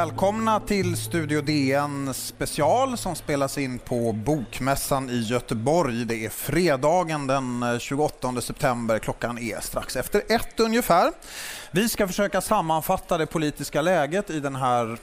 Välkomna till Studio DN special som spelas in på Bokmässan i Göteborg. Det är fredagen den eh, 28 september. Klockan är strax efter ett ungefär. Vi ska försöka sammanfatta det politiska läget i den här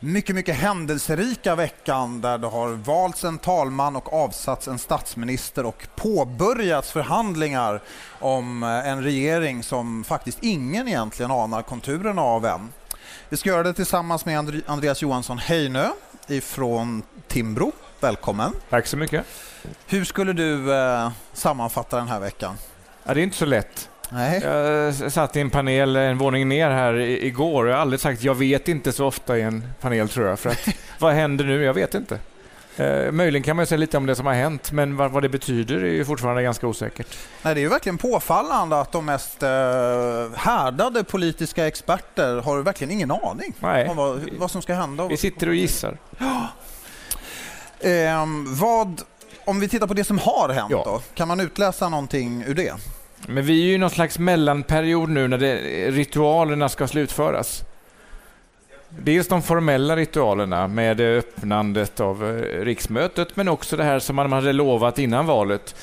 mycket, mycket händelserika veckan där det har valts en talman och avsatts en statsminister och påbörjats förhandlingar om eh, en regering som faktiskt ingen egentligen anar konturerna av än. Vi ska göra det tillsammans med Andreas Johansson Heinö ifrån Timbro. Välkommen. Tack så mycket. Hur skulle du eh, sammanfatta den här veckan? Ja, det är inte så lätt. Nej. Jag satt i en panel en våning ner här igår och jag har aldrig sagt jag vet inte så ofta i en panel tror jag. För att, vad händer nu? Jag vet inte. Eh, möjligen kan man säga lite om det som har hänt, men vad, vad det betyder är ju fortfarande ganska osäkert. Nej, det är ju verkligen påfallande att de mest eh, härdade politiska experter har verkligen ingen aning Nej. om vad, vad som ska hända. Vi sitter och gissar. Ja. Eh, vad, om vi tittar på det som har hänt ja. då, kan man utläsa någonting ur det? Men vi är ju i någon slags mellanperiod nu när det, ritualerna ska slutföras. Dels de formella ritualerna med öppnandet av eh, riksmötet men också det här som man hade lovat innan valet.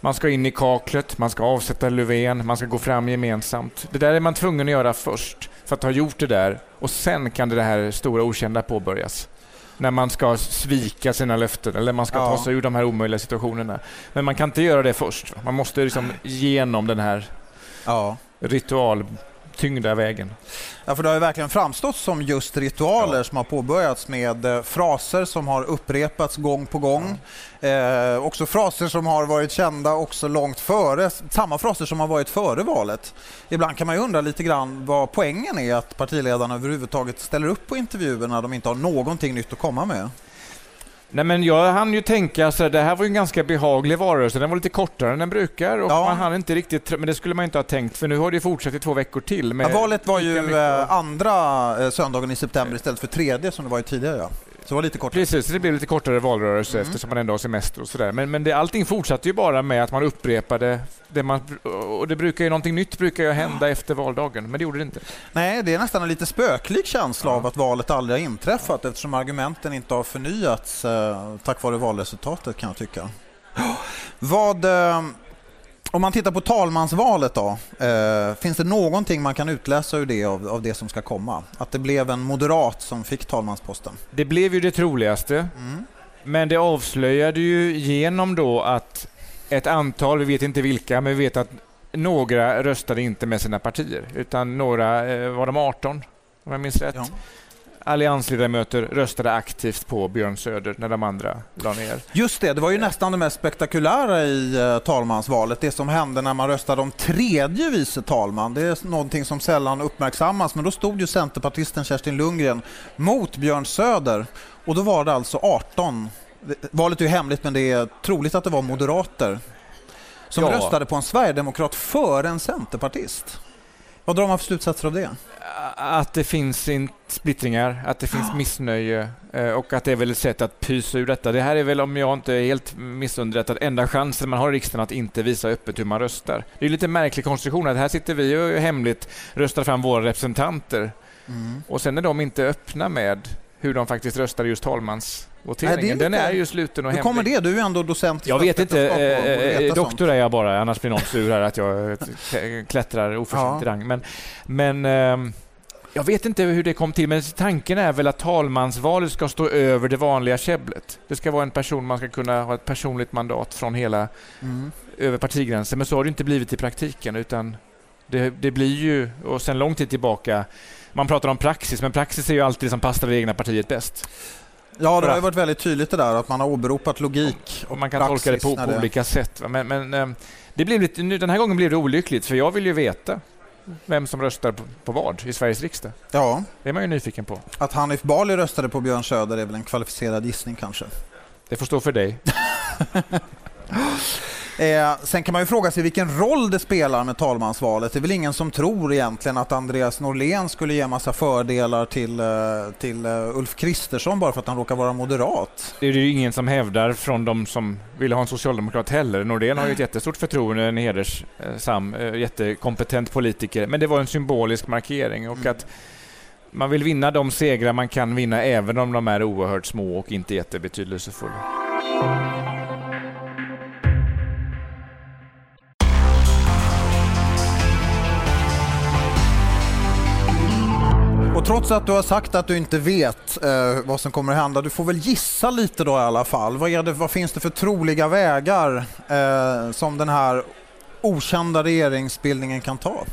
Man ska in i kaklet, man ska avsätta Löfven, man ska gå fram gemensamt. Det där är man tvungen att göra först för att ha gjort det där och sen kan det här stora okända påbörjas. När man ska svika sina löften eller man ska ja. ta sig ur de här omöjliga situationerna. Men man kan inte göra det först. Man måste liksom genom den här ja. ritual tyngda vägen. Ja, för det har ju verkligen framstått som just ritualer ja. som har påbörjats med eh, fraser som har upprepats gång på gång. Ja. Eh, också fraser som har varit kända också långt före, samma fraser som har varit före valet. Ibland kan man ju undra lite grann vad poängen är att partiledarna överhuvudtaget ställer upp på intervjuer när de inte har någonting nytt att komma med. Nej, men jag hann ju tänka så det här var ju en ganska behaglig valrörelse. Den var lite kortare än den brukar och ja. man hann inte riktigt, men det skulle man inte ha tänkt för nu har det fortsatt i två veckor till. Ja, valet var ju eh, andra eh, söndagen i september istället för tredje som det var tidigare. Ja. Så var lite kortare. Precis, det blev lite kortare valrörelse mm. eftersom man ändå har semester och sådär. Men, men det, allting fortsatte ju bara med att man upprepade det man... Och det brukar ju, någonting nytt brukar ju hända efter valdagen, men det gjorde det inte. Nej, det är nästan en lite spöklig känsla ja. av att valet aldrig har inträffat eftersom argumenten inte har förnyats eh, tack vare valresultatet kan jag tycka. Vad... Om man tittar på talmansvalet då, eh, finns det någonting man kan utläsa ur det av, av, det som ska komma? Att det blev en moderat som fick talmansposten? Det blev ju det troligaste. Mm. Men det avslöjade ju genom då att ett antal, vi vet inte vilka, men vi vet att några röstade inte med sina partier, utan några, eh, var de 18 om jag minns rätt? Ja alliansledamöter röstade aktivt på Björn Söder när de andra la ner. Just det, det var ju nästan det mest spektakulära i uh, talmansvalet. Det som hände när man röstade om tredje vice talman. Det är någonting som sällan uppmärksammas, men då stod ju centerpartisten Kerstin Lundgren mot Björn Söder och då var det alltså 18 Valet är ju hemligt, men det är troligt att det var moderater som ja. röstade på en sverigedemokrat före en centerpartist. Vad drar man för slutsatser av det? Att det finns splittringar, att det finns missnöje eh, och att det är väl ett sätt att pysa ur detta. Det här är väl, om jag inte är helt missunderrättad, enda chansen man har i riksdagen att inte visa öppet hur man röstar. Det är lite märklig konstruktion att här sitter vi och hemligt röstar fram våra representanter mm. och sen är de inte öppna med hur de faktiskt röstar just talmansvoteringen. Nej, den är ju sluten och hemlig. Hur kommer det? Du är ändå docent Jag vet inte. Eh, doktor är jag bara, annars blir någon sur här att jag klättrar oförtjänt i rang. Men, men eh, jag vet inte hur det kom till, men tanken är väl att talmansvalet ska stå över det vanliga käbblet. Det ska vara en person man ska kunna ha ett personligt mandat från hela, mm. över partigränsen. Men så har det inte blivit i praktiken, utan det, det blir ju, och sen lång tid tillbaka, man pratar om praxis, men praxis är ju alltid det som passar det egna partiet bäst. Ja, det har varit väldigt tydligt det där att man har åberopat logik. Och man kan tolka det på, på olika sätt. Men, men eh, det blev lite, den här gången blev det olyckligt, för jag vill ju veta vem som röstar på, på vad i Sveriges riksdag. Ja. Det är man ju nyfiken på. Att Hanif Bali röstade på Björn Söder är väl en kvalificerad gissning kanske? Det får stå för dig. Eh, sen kan man ju fråga sig vilken roll det spelar med talmansvalet. Det är väl ingen som tror egentligen att Andreas Norlén skulle ge massa fördelar till, eh, till uh, Ulf Kristersson bara för att han råkar vara moderat. Det är ju ingen som hävdar från de som vill ha en socialdemokrat heller. Norlén har ju ett jättestort förtroende, en hedersam, jättekompetent politiker. Men det var en symbolisk markering och mm. att man vill vinna de segrar man kan vinna även om de är oerhört små och inte jättebetydelsefulla. Och trots att du har sagt att du inte vet eh, vad som kommer att hända, du får väl gissa lite då i alla fall. Vad, är det, vad finns det för troliga vägar eh, som den här okända regeringsbildningen kan ta?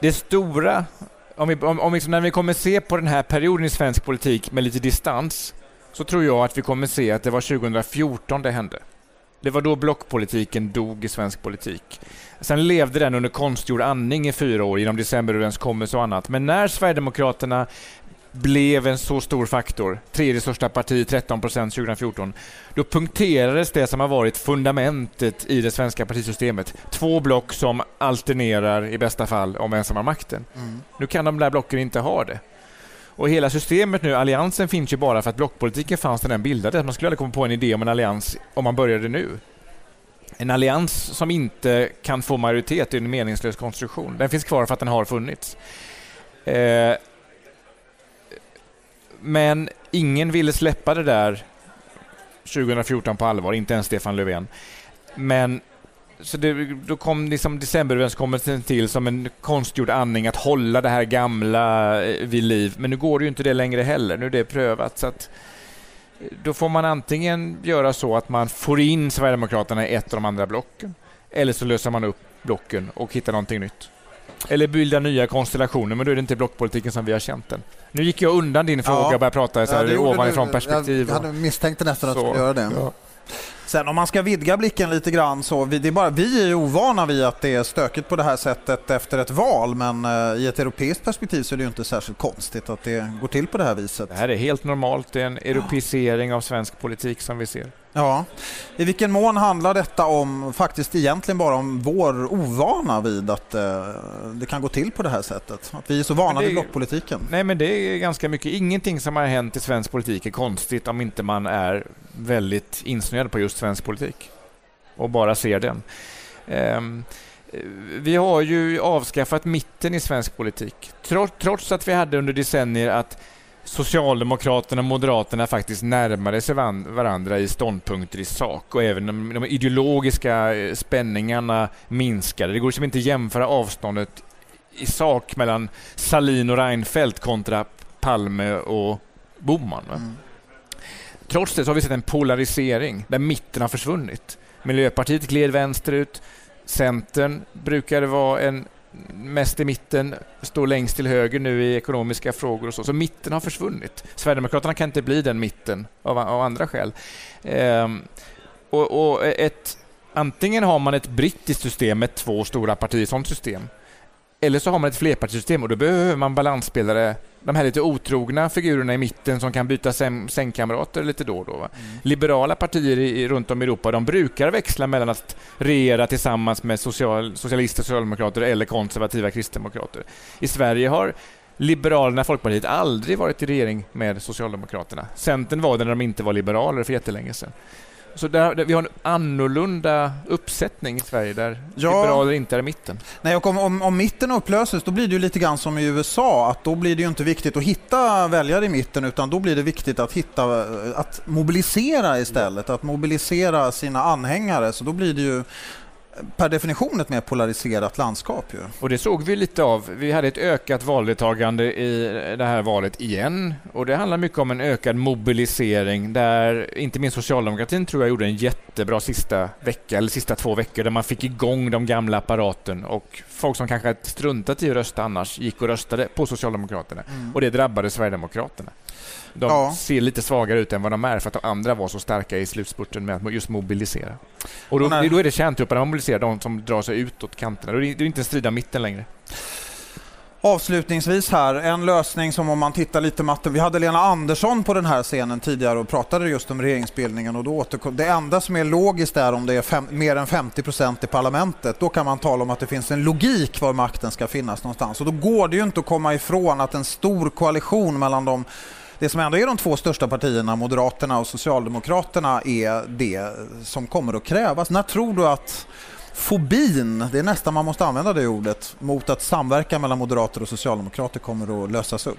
Det stora, om vi, om, om liksom när vi kommer se på den här perioden i svensk politik med lite distans, så tror jag att vi kommer se att det var 2014 det hände. Det var då blockpolitiken dog i svensk politik. Sen levde den under konstgjord andning i fyra år genom decemberöverenskommelse och annat. Men när Sverigedemokraterna blev en så stor faktor, tredje största parti, 13 procent 2014, då punkterades det som har varit fundamentet i det svenska partisystemet. Två block som alternerar i bästa fall om vem som har makten. Mm. Nu kan de där blocken inte ha det. Och hela systemet nu, alliansen finns ju bara för att blockpolitiken fanns när den bildades. Man skulle aldrig komma på en idé om en allians om man började nu. En allians som inte kan få majoritet är en meningslös konstruktion. Den finns kvar för att den har funnits. Eh, men ingen ville släppa det där 2014 på allvar, inte ens Stefan Löfven. Men så det, då kom liksom decemberöverenskommelsen till som en konstgjord andning att hålla det här gamla eh, vid liv. Men nu går det ju inte det längre heller. Nu är det prövat. Så att, eh, då får man antingen göra så att man får in Sverigedemokraterna i ett av de andra blocken. Eller så löser man upp blocken och hittar någonting nytt. Eller bilda nya konstellationer, men då är det inte blockpolitiken som vi har känt den. Nu gick jag undan din fråga ja. och började prata så här ja, ovanifrån perspektiv. Jag, jag misstänkte nästan att du skulle göra det. Ja. Sen om man ska vidga blicken lite grann så vi, det är bara, vi är ju ovana vid att det är stökigt på det här sättet efter ett val men uh, i ett europeiskt perspektiv så är det ju inte särskilt konstigt att det går till på det här viset. Det här är helt normalt, det är en europeisering av svensk politik som vi ser. Ja. I vilken mån handlar detta om, faktiskt egentligen bara om vår ovana vid att eh, det kan gå till på det här sättet? Att vi är så vana vid blockpolitiken? Nej, men det är ganska mycket. Ingenting som har hänt i svensk politik är konstigt om inte man är väldigt insnöad på just svensk politik och bara ser den. Um, vi har ju avskaffat mitten i svensk politik. Trots att vi hade under decennier att Socialdemokraterna och Moderaterna faktiskt närmade sig varandra i ståndpunkter i sak och även de, de ideologiska eh, spänningarna minskade. Det går liksom inte att jämföra avståndet i sak mellan Salin och Reinfeldt kontra Palme och Boman. Mm. Trots det så har vi sett en polarisering där mitten har försvunnit. Miljöpartiet gled vänsterut. Centern brukade vara en mest i mitten, står längst till höger nu i ekonomiska frågor och så. Så mitten har försvunnit. Sverigedemokraterna kan inte bli den mitten av, av andra skäl. Ehm, och, och, ett, antingen har man ett brittiskt system med två stora partier, sånt system. Eller så har man ett flerpartisystem och då behöver man balansspelare, de här lite otrogna figurerna i mitten som kan byta sängkamrater lite då och då. Mm. Liberala partier i, runt om i Europa de brukar växla mellan att regera tillsammans med social, socialister, socialdemokrater eller konservativa kristdemokrater. I Sverige har Liberalerna, Folkpartiet, aldrig varit i regering med Socialdemokraterna. Centern var det när de inte var liberaler för jättelänge sedan. Så där, där, vi har en annorlunda uppsättning i Sverige där ja. liberaler inte är i mitten. Nej, och om, om, om, mitten upplöses då blir det ju lite grann som i USA att då blir det ju inte viktigt att hitta väljare i mitten utan då blir det viktigt att hitta, att mobilisera istället, att mobilisera sina anhängare. Så då blir det ju per definition ett mer polariserat landskap. Ju. Och det såg vi lite av. Vi hade ett ökat valdeltagande i det här valet igen. Och det handlar mycket om en ökad mobilisering där inte minst socialdemokratin tror jag gjorde en jättebra sista vecka eller sista två veckor där man fick igång de gamla apparaten och folk som kanske struntat i att rösta annars gick och röstade på Socialdemokraterna. Mm. Och det drabbade Sverigedemokraterna. De ja. ser lite svagare ut än vad de är för att de andra var så starka i slutspurten med att just mobilisera. Och då, då är det kärntrupperna man mobiliserar, de som drar sig utåt kanterna. Det är inte en strida mitten längre. Avslutningsvis här, en lösning som om man tittar lite matten. Vi hade Lena Andersson på den här scenen tidigare och pratade just om regeringsbildningen och då återkom, det enda som är logiskt är om det är fem, mer än 50 procent i parlamentet. Då kan man tala om att det finns en logik var makten ska finnas någonstans och då går det ju inte att komma ifrån att en stor koalition mellan de det som ändå är de två största partierna, Moderaterna och Socialdemokraterna, är det som kommer att krävas. När tror du att fobin, det är nästan man måste använda det ordet, mot att samverkan mellan moderater och socialdemokrater kommer att lösas upp?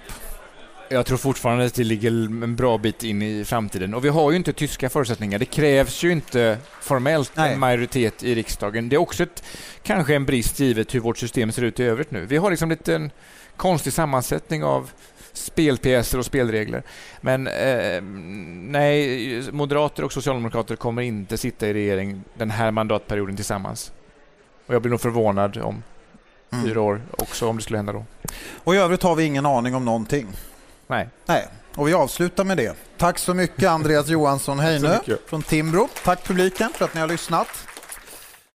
Jag tror fortfarande att det ligger en bra bit in i framtiden. Och vi har ju inte tyska förutsättningar. Det krävs ju inte formellt Nej. en majoritet i riksdagen. Det är också ett, kanske en brist givet hur vårt system ser ut i övrigt nu. Vi har liksom lite en konstig sammansättning av spelpjäser och spelregler. Men eh, nej, moderater och socialdemokrater kommer inte sitta i regering den här mandatperioden tillsammans. Och jag blir nog förvånad om mm. fyra år också om det skulle hända då. Och i övrigt har vi ingen aning om någonting. Nej. Nej. Och vi avslutar med det. Tack så mycket Andreas Johansson Heinö från Timbro. Tack publiken för att ni har lyssnat.